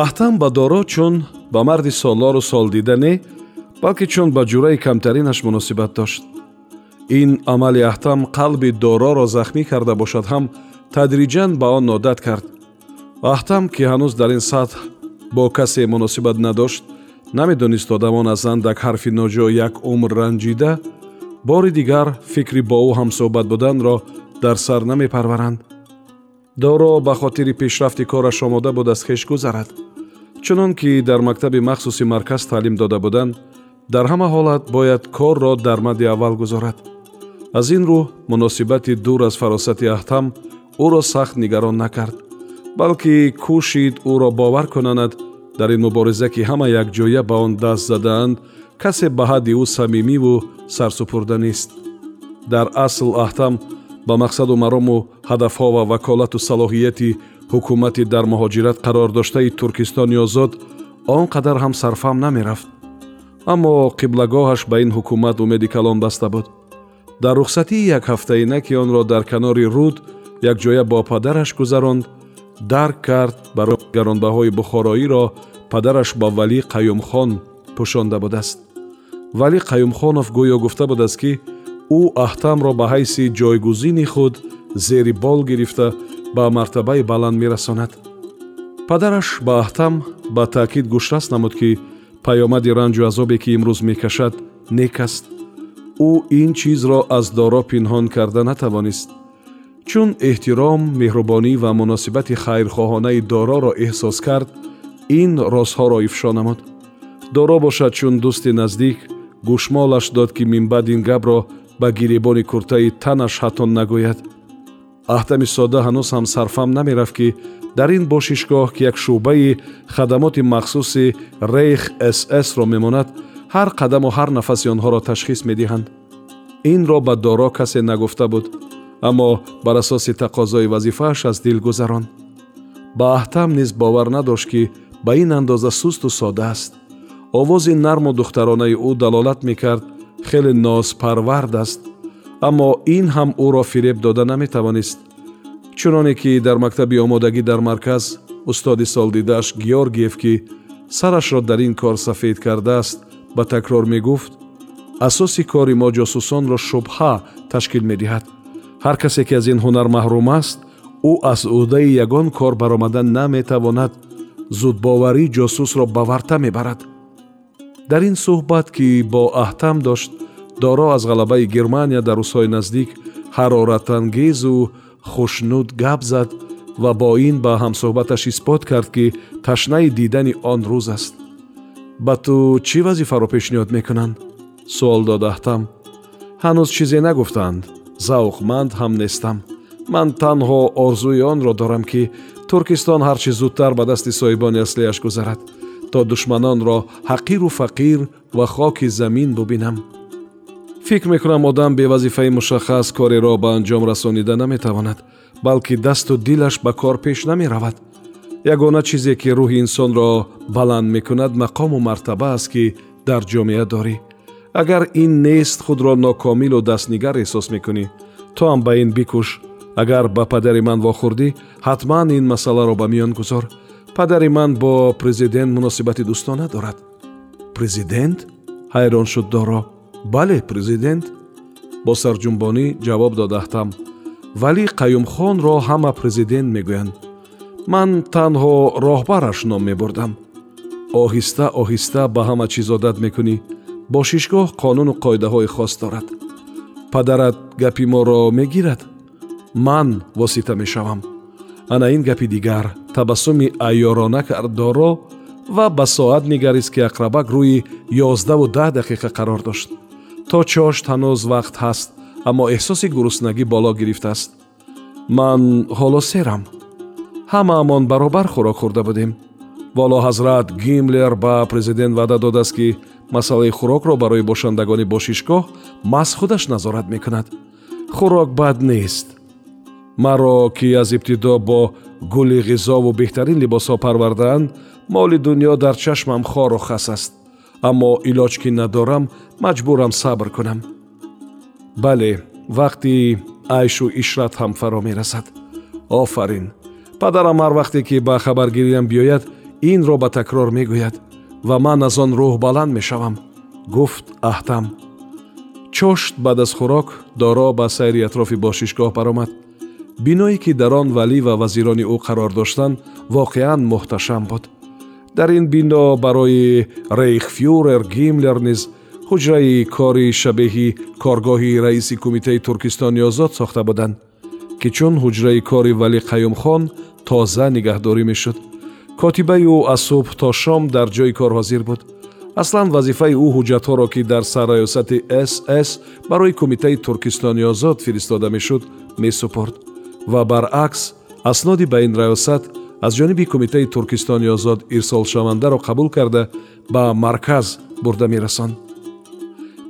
аҳтам ба доро чун ба марди солору солдида не балки чун ба ҷураи камтаринаш муносибат дошт. Ин амали аҳтам қалби дороро захмӣ карда бошад ҳам тадриҷан ба он одат кард. Аҳтам ки ҳанӯз дар ин сатҳ бо касе муносибат надошт намедонист одамон аз андак ҳарфи ноҷо як умр ранҷида бори дигар фикри бо ӯ ҳамсӯҳбат буданро дар сар намепарваранд доро ба хотири пешрафти кораш омода буд аз хеш гузарад. Чунон ки дар мактаби махсуси марказ таълим дода буданд дар ҳама ҳолат бояд корро дар мадди аввал гузорад. Аз ин рӯ муносибати дур аз фаросати аҳтам ӯро сахт нигарон накард балки кӯшид ӯро бовар кунонад дар ин мубориза ки ҳама якҷоя ба он даст задаанд касе ба ҳадди ӯ самимиву сарсупурда нест. Дар асл аҳтам ба мақсаду марому ҳадафҳо ва ваколату салоҳияти ҳукумати дар муҳоҷират қарор доштаи туркистони озод он қадар ҳам сарфам намерафт. Аммо қиблагоҳаш ба ин ҳукумат умеди калон баста буд. Дар рухсатии якҳафтаина ки онро дар канори руд якҷоя бо падараш гузаронд дарк кард барои гаронбаҳои бухороиро падараш ба валӣ қаюмхон пӯшонда будааст. Валӣ қаюмхонов гӯё гуфта будааст ки ӯ аҳтамро ба ҳайси ҷойгузини худ зери бол гирифта ба мартабаи баланд мерасонад. Падараш ба аҳтам ба таъкид гӯшрас намуд ки паёмади ранҷу азобе ки имрӯз мекашад нек аст. Ӯ ин чизро аз доро пинҳон карда натавонист. Чун эҳтиром меҳрубонӣ ва муносибати хайрхоҳонаи дороро эҳсос кард ин розҳоро ифшо намуд. Доро бошад чун дӯсти наздик гӯшмолаш дод ки минбаъд ин гапро ба гиребони куртаи танаш ҳатто нагӯяд. Аҳтами сода ҳанӯз ҳам сарфам намерафт ки дар ин бошишгоҳ ки як шӯъбаи хадамоти махсуси рейх сс-ро мемонад ҳар қадаму ҳар нафаси онҳоро ташхис медиҳанд. инро ба доро касе нагуфта буд аммо бар асоси тақозои вазифааш аз дил гузарон. Ба аҳтам низ бовар надошт ки ба ин андоза сусту сода аст. Овози нарму духтаронаи ӯ далолат мекард хеле нозпарвард аст аммо ин ҳам ӯро фиреб дода наметавонист. Чуноне ки дар мактаби омодагӣ дар марказ устоди солдидааш георгиев ки сарашро дар ин кор сафед кардааст ба такрор мегуфт асоси кори мо ҷосусонро шубҳа ташкил медиҳад. Ҳар касе ки аз ин ҳунар маҳрум аст ӯ аз ӯҳдаи ягон кор баромадан наметавонад. Зудбоварӣ ҷосусро ба варта мебарад дар ин суҳбат ки бо аҳтам дошт доро аз ғалабаи германия дар рӯзҳои наздик ҳароратангезу хушнуд гап зад ва бо ин ба ҳамсӯҳбаташ исбот кард ки ташнаи дидани он рӯз аст. Ба ту чӣ вазифаро пешниҳод мекунанд? Суол дод аҳтам. Ҳанӯз чизе нагуфтаанд. Завқманд ҳам нестам. Ман танҳо орзуи онро дорам ки туркистон ҳарчи зудтар ба дасти соҳибони аслиаш гузарад то душманонро ҳақиру фақир ва хоки замин бубинам. Фикр мекунам одам бевазифаи мушаххас кореро ба анҷом расонида наметавонад балки дасту дилаш ба кор пеш намеравад. Ягона чизе ки рӯҳи инсонро баланд мекунад мақому мартаба аст ки дар ҷомеа дорӣ. Агар ин нест худро нокомилу дастнигар эҳсос мекунӣ то ҳам ба ин бикӯш. Агар ба падари ман вохӯрдӣ ҳатман ин масъаларо ба миён гузор падари ман бо президент муносибати дӯстона дорад президент? Ҳайрон шуд доро. Бале президент? Бо сарҷунбонӣ ҷавоб дод аҳтам вале қаюмхонро ҳама президент мегӯянд. Ман танҳо роҳбараш ном мебурдам. Оҳиста оҳиста ба ҳама чиз одат мекунӣ. Бошишгоҳ қонуну қоидаҳои хос дорад. Падарат гапи моро мегирад. Ман восита мешавам ана ин гапи дигар табассуми айёрона кард доро ва ба соат нигарист ки ақрабак рӯи ёздаву даҳ дақиқа қарор дошт. То чошт ҳанӯз вақт ҳаст аммо эҳсоси гуруснагӣ боло гирифтааст. Ман ҳоло серам. Ҳамаамон баробар хӯрок хӯрда будем. Воло ҳазрат гимлер ба президент ваъда додааст ки масъалаи хӯрокро барои бошандагони бошишгоҳ маҳз худаш назорат мекунад. Хӯрок бад нест маро ки аз ибтидо бо гули ғизову беҳтарин либосҳо парвардаанд моли дунё дар чашмам хору хас аст. Аммо илоҷ ки надорам маҷбурам сабр кунам. Бале вақти айшу ишрат ҳам фаро мерасад. Офарин. Падарам ҳар вақте ки ба хабаргириям биёяд инро ба такрор мегӯяд ва ман аз он рӯҳбаланд мешавам гуфт аҳтам. Чошт баъд аз хӯрок доро ба сайри атрофи бошишгоҳ баромад биное ки дар он валӣ ва вазирони ӯ қарор доштанд воқеан муҳташам буд. Дар ин бино барои рейхфюрер гимлер низ ҳуҷраи кори шабеҳи коргоҳи раиси кумитаи туркистони озод сохта буданд ки чун ҳуҷраи кори валӣ қаюмхон тоза нигаҳдорӣ мешуд. Котибаи ӯ аз субҳ то шом дар ҷои кор ҳозир буд. Аслан вазифаи ӯ ҳуҷҷатҳоро ки дар сарраёсати сс барои кумитаи туркистони озод фиристода мешуд месупорд ва баръакс асноди ба ин раёсат аз ҷониби кумитаи туркистони озод ирсолшавандаро қабул карда ба марказ бурда мерасонд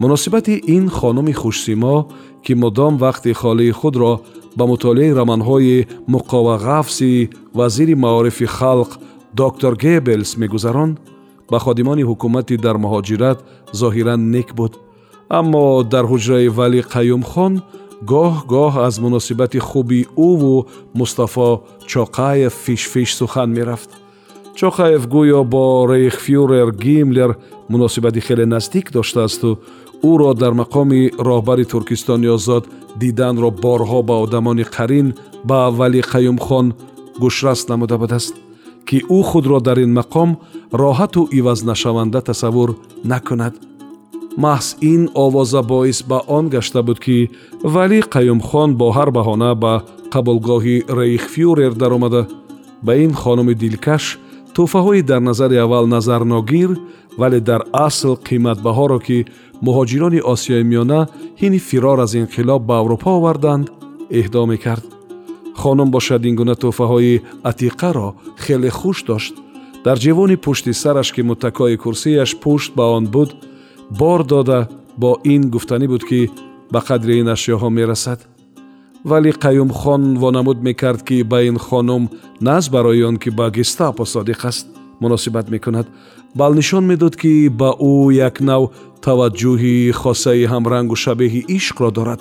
муносибати ин хонуми хушсимо ки мудом вақти холии худро ба мутолиаи романҳои муқовағафси вазири маорифи халқ доктор гебелс мегузаронд ба ходимони ҳукумати дар муҳоҷират зоҳиран нек буд. Аммо дар ҳуҷраи вали қаюмхон гоҳ-гоҳ аз муносибати хуби ӯву мустафо чоқаев фишфиш сухан мерафт. Чоқаев гӯё бо рейхфюрер гимлер муносибати хеле наздик доштаасту ӯро дар мақоми роҳбари туркистони озод диданро борҳо ба одамони қарин ба вали қаюмхон гӯшрас намуда будааст ки ӯ худро дар ин мақом роҳату ивазнашаванда тасаввур накунад маҳз ин овоза боис ба он гашта буд ки валӣ қаюмхон бо ҳар баҳона ба қабулгоҳи рейхфюрер даромада. Ба ин хонуми дилкаш тӯҳфаҳои дар назари аввал назарногир вале дар асл қиматбаҳоро ки муҳоҷирони осиёи миёна ҳини фирор аз инқилоб ба аврупо оварданд эҳдо мекард. Хонум бошад ин гуна тӯҳфаҳои атиқаро хеле хуш дошт. Дар ҷевони пушти сараш ки муттакои курсияш пушт ба он буд бор дода бо ин гуфтанӣ буд ки ба қадри ин ашёҳо мерасад. Вале қаюмхон вонамуд мекард ки ба ин хонум наз барои он ки ба гестапо содиқ аст муносибат мекунад. Бал нишон медод ки ба ӯ як нав таваҷҷӯҳи хосаи ҳамрангу шабеҳи ишқро дорад.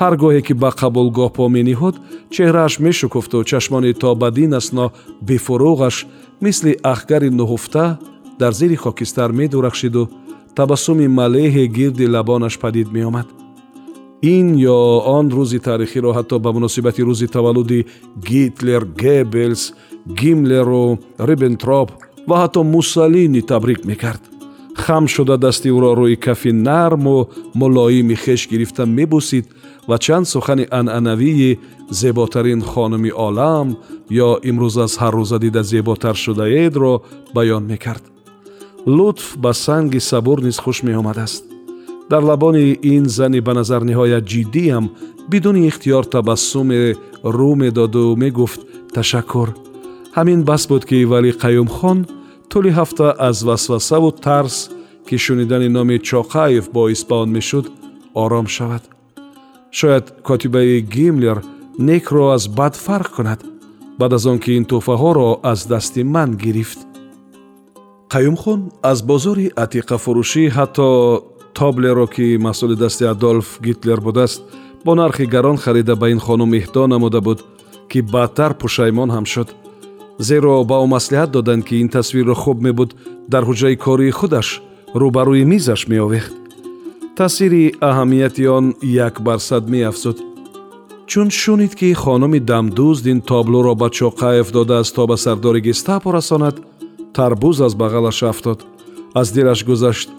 Ҳар гоҳе ки ба қабулгоҳ по мениҳод чеҳрааш мешукуфту чашмони то бадин асно бефуруғаш мисли ахгари нуҳуфта дар зери хокистар медурахшиду табассуми малеҳе гирди лабонаш падид меомад ин ё он рӯзи таърихиро ҳатто ба муносибати рӯзи таваллуди гитлер гебелс гимлеру рибентроп ва ҳатто муссалини табрик мекард хам шуда дасти ӯро рӯи кафи нарму мулоими хеш гирифта мебусид ва чанд сухани анъанавии зеботарин хонуми олам ё имрӯз аз ҳаррӯза дида зеботар шудаедро баён мекард лутф ба санги сабур низ хуш меомадааст. Дар лабони ин зани ба назар ниҳоят ҷиддиам бидуни ихтиёр табассуме рӯ медоду мегуфт ташаккур ҳамин бас буд ки вали қаюмхон тӯли ҳафта аз васвасаву тарс ки шунидани номи чоқаев боис ба он мешуд ором шавад. Шояд котибаи гимлер некро аз бад фарқ кунад баъд аз он ки ин тӯҳфаҳоро аз дасти ман гирифт қаюмхон аз бозори атиқафурӯшӣ ҳатто тоблеро ки масъули дасти адолф гитлер будааст бо нархи гарон харида ба ин хонум иҳдо намуда буд ки баъдтар пушаймон ҳам шуд. Зеро ба ӯ маслиҳат доданд ки ин тасвирро хуб мебуд дар ҳуҷраи кории худаш рӯбарӯи мизаш меовехт. Таъсири аҳамияти он як бар сад меафзуд. Чун шунид ки хонуми дамдузд ин тоблоро ба чоқаев додааст то ба сардори гестапо расонад тарбуз аз бағалаш афтод аз дилаш гузашт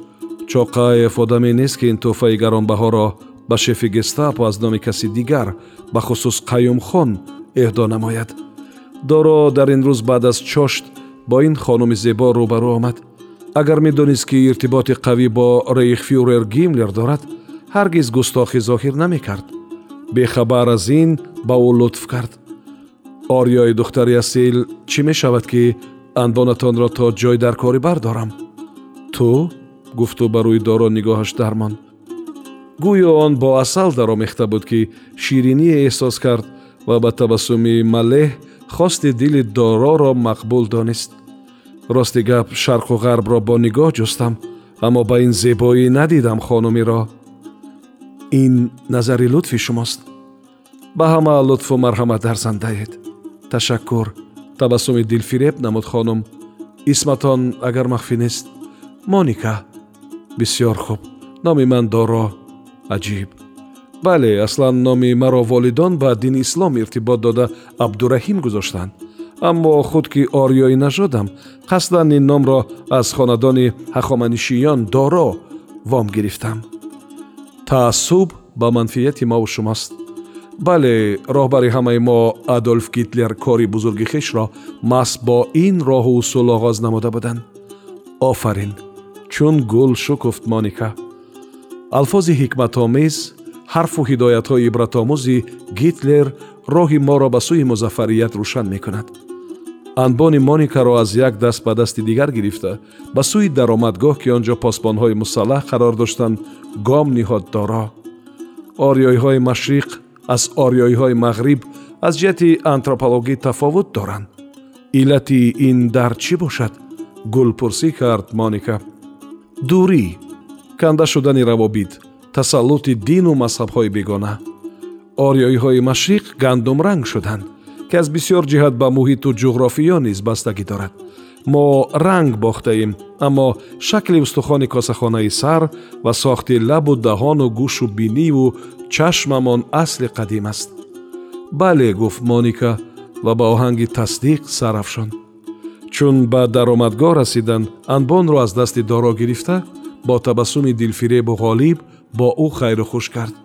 чоқаев одаме нест ки ин тӯҳфаи гаронбаҳоро ба шефи гестапо аз номи каси дигар бахусус қаюмхон эҳдо намояд доро дар ин рӯз баъд аз чошт бо ин хонуми зебо рӯбарӯ омад агар медонист ки иртиботи қавӣ бо рейхфюрер гимлер дорад ҳаргиз густохӣ зоҳир намекард бехабар аз ин ба ӯ лутф кард орёи духтари асил чӣ мешавад ки анбонатонро то ҷой дар кори бардорам ту гуфту ба рӯи доро нигоҳаш дармон гӯё он бо асал даромехта буд ки шириние эҳсос кард ва ба табассуми малеҳ хости дили дороро мақбул донист рости гап шарқу ғарбро бо нигоҳ ҷустам аммо ба ин зебоӣ надидам хонумиро ин назари лутфи шумост ба ҳама лутфу марҳамат дарзандаед ташаккур табассуми дилфиреб намуд хонум. Исматон агар махфӣ нест моника бисьёр хуб. Номи ман доро аҷиб. Бале аслан номи маро волидон ба дини ислом иртибот дода абдураҳим гузоштанд. Аммо худ ки ориёӣ нажодам қасдан ин номро аз хонадони ҳахоманишиён доро вом гирифтам. Таассуб ба манфиати мову шумост бале роҳбари ҳамаи мо адольф гитлер кори бузурги хишро маҳз бо ин роҳу усул оғоз намуда буданд. Офарин. Чун гул шукуфт моника. Алфози ҳикматомез ҳарфу ҳидоятҳои ибратомӯзи гитлер роҳи моро ба сӯи музаффарият рӯшан мекунад. Анбони моникаро аз як даст ба дасти дигар гирифта ба сӯи даромадгоҳ ки он ҷо посбонҳои мусаллаҳ қарор доштанд гом ниҳод доро. Ориёиҳои машриқ аз ориёиҳои мағриб аз ҷиҳати антропологӣ тафовут доранд. Иллати ин дар чӣ бошад? Гул пурсӣ кард моника. Дурӣ канда шудани равобит тасаллути дину мазҳабҳои бегона. Ориёиҳои машриқ гандумранг шуданд ки аз бисьёр ҷиҳат ба муҳиту ҷуғрофиё низ бастагӣ дорад мо ранг бохтаем аммо шакли устухони косахонаи сар ва сохти лабу даҳону гӯшу биниву чашмамон асли қадим аст. Бале гуфт моника ва ба оҳанги тасдиқ сарафшонд чун ба даромадгоҳ расиданд анбонро аз дасти доро гирифта бо табассуми дилфиребу ғолиб бо ӯ хайрухуш кард.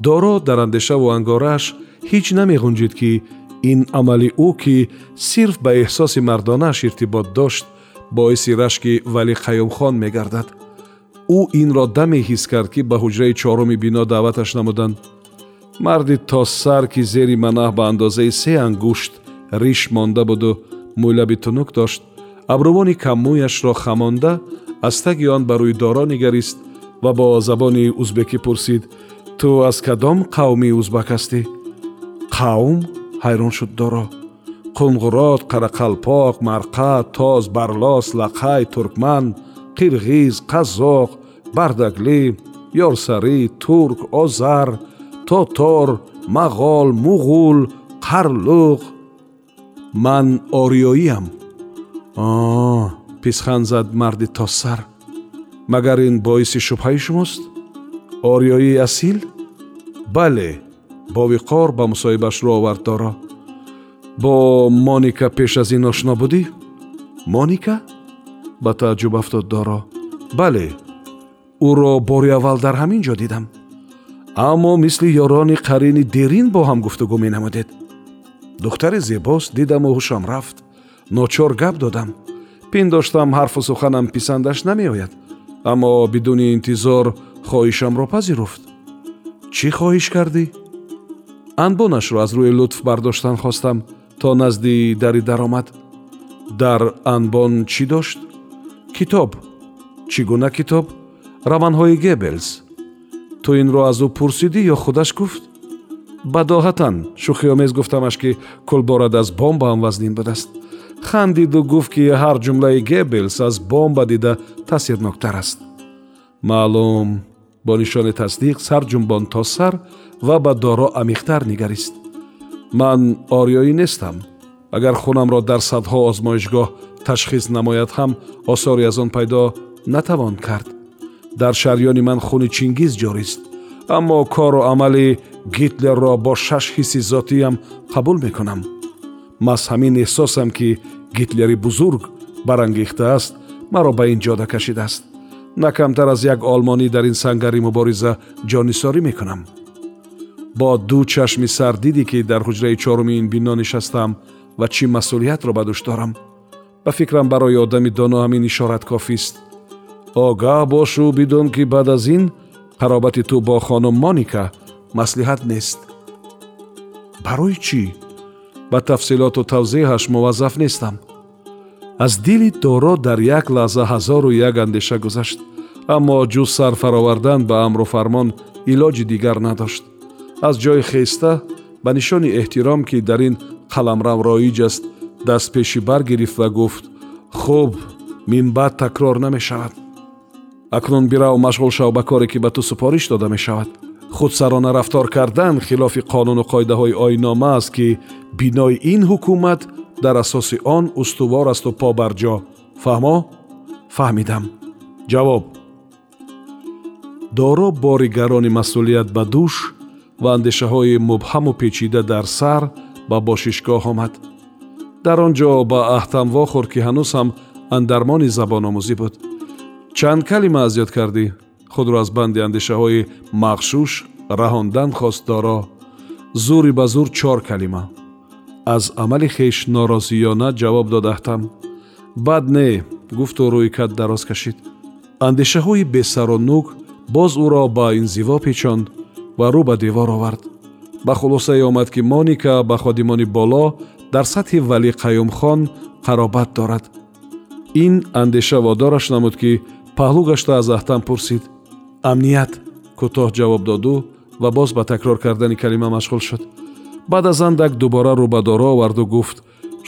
Доро дар андешаву ангорааш ҳеҷ намеғунҷид ки ин амали ӯ ки сирф ба эҳсоси мардонааш иртибот дошт боиси рашки вали қаюмхон мегардад. Ӯ инро даме ҳис кард ки ба ҳуҷраи чоруми бино даъваташ намуданд. Марди то сар ки зери манаҳ ба андозаи се ангушт риш монда буду мӯйлаби тунук дошт. Абрувони каммӯяшро хамонда аз таги он ба рӯи доро нигарист ва бо забони узбекӣ пурсид. Ту аз кадом қавми узбак ҳастӣ қавм ҳайрон шуд доро. Қунғурот қарақалпоқ марқа тоз барлос лақай туркман қирғиз қазоқ бардаглӣ ёрсарӣ турк озар тотор мағол муғул қарлуғ. Ман ориёиам. Писхан зад марди тоссар. Магар ин боиси шубҳаи шумост? Ориёии асил? Бале бо виқор ба мусоҳибаш рӯ овард доро. Бо моника пеш аз ин ошно будӣ? Моника? Ба тааҷҷуб афтод доро. Бале ӯро бори аввал дар ҳамин ҷо дидам. Аммо мисли ёрони қарини дерин бо ҳам гуфтугӯ менамудед. Духтаре зебост дидаму ҳушам рафт. Ночор гап додам. Пиндоштам ҳарфу суханам писандаш намеояд. Аммо бидуни интизор хоҳишамро пазируфт. Чӣ хоҳиш кардӣ анбонашро аз рӯи лутф бардоштан хостам то назди дари даромад. Дар анбон чӣ дошт? Китоб. Чӣ гуна китоб? Раванҳои гебелс ту инро аз ӯ пурсидӣ ё худаш гуфт? Бадоҳатан шӯхиомез гуфтамаш ки кулборад аз бомбаам вазнин будааст. Хандиду гуфт ки ҳар ҷумлаи гебелс аз бомба дида таъсирноктар аст. Маълум бо нишони тасдиқ сар ҷумбон то сар ва ба доро амиқтар нигарист. Ман ориёӣ нестам. Агар хунамро дар садҳо озмоишгоҳ ташхис намояд ҳам осоре аз он пайдо натавон кард. Дар шарёни ман хуни чингиз ҷорист. Аммо кору амали гитлерро бо шаш ҳисси зотиям қабул мекунам. Маҳз ҳамин эҳсосам ки гитлери бузург барангехтааст маро ба ин ҷода кашидааст. На камтар аз як олмонӣ дар ин сангари мубориза ҷонисорӣ мекунам бо ду чашми сар дидӣ ки дар ҳуҷраи чоруми ин бино нишастам ва чӣ масъулиятро ба дӯш дорам. Ба фикрам барои одами доно ҳамин ишорат кофист огаҳ бошу бидон ки баъд аз ин қаробати ту бо хонум моника маслиҳат нест. Барои чӣ? Ба тафсилоту тавзеҳаш муваззаф нестам. Аз дили доро дар як лаҳза ҳазору як андеша гузашт аммо ҷуз сар фаровардан ба амру фармон илоҷи дигар надошт аз ҷои хеста ба нишони эҳтиром ки дар ин қаламрав роиҷ аст дастпешӣ баргирифт ва гуфт хуб минбаъд такрор намешавад акнун бирав машғул шав ба коре ки ба ту супориш дода мешавад. Худсарона рафтор кардан хилофи қонуну қоидаҳои оиннома аст ки бинои ин ҳукумат дар асоси он устувор асту побарҷо. Фаҳмо? Фаҳмидам. Ҷавоб. Доро бори гарони масъулият ба дӯш ва андешаҳои мубҳаму печида дар сар ба бошишгоҳ омад. Дар он ҷо ба аҳтам вохӯр ки ҳанӯз ҳам андармони забономӯзӣ буд. Чанд калима азёд кардӣ? Худро аз банди андешаҳои мағшуш раҳондан хост доро зури ба зур чор калима. Аз амали хеш норозиёна ҷавоб додаҳтам бад не гуфту рӯи кат дароз кашид. Андешаҳои бесару нук боз ӯро ба инзиво печонд ва рӯ ба девор овард. Ба хулосае омад ки моника ба ходимони боло дар сатҳи валӣ қаюмхон қаробат дорад. Ин андеша водораш намуд ки паҳлӯ гашта аз аҳтам пурсид. Амният кӯтоҳ ҷавоб доду ва боз ба такрор кардани калима машғул шуд. Баъд аз андак дубора рӯ ба доро оварду гуфт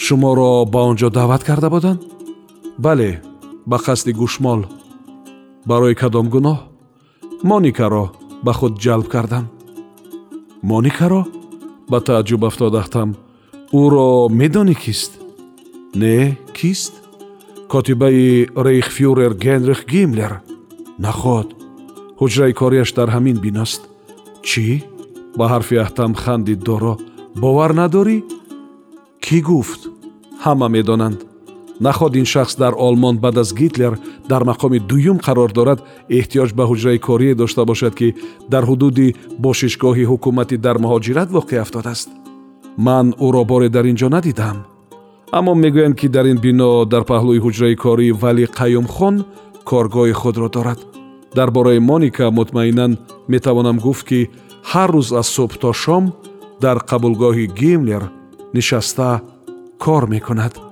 шуморо ба он ҷо даъват карда буданд? Бале ба қасди гӯшмол барои кадом гуноҳ. Моникаро ба худ ҷалб кардам. Моникаро ба тааҷҷуб афтодаахтам ӯро медонӣ кист? Не кист? Котибаи рейхфюрер генрих гимлер наход? Ҳуҷраи корияш дар ҳамин биност. Чӣ? Ба ҳарфи аҳтам хандид доро бовар надорӣ? Кӣ гуфт? Ҳама медонанд наход ин шахс дар олмон баъд аз гитлер дар мақоми дуюм қарор дорад эҳтиёҷ ба ҳуҷраи корие дошта бошад ки дар ҳудуди бошишгоҳи ҳукуматӣ дар муҳоҷират воқеъ афтодааст ман ӯро боре дар ин ҷо надидам. Аммо мегӯянд ки дар ин бино дар паҳлӯи ҳуҷраи корӣ вали қаюмхон коргоҳи худро дорад. Дар бораи моника мутмаинан метавонам гуфт ки ҳар рӯз аз субҳ то шом дар қабулгоҳи гимлер нишаста кор мекунад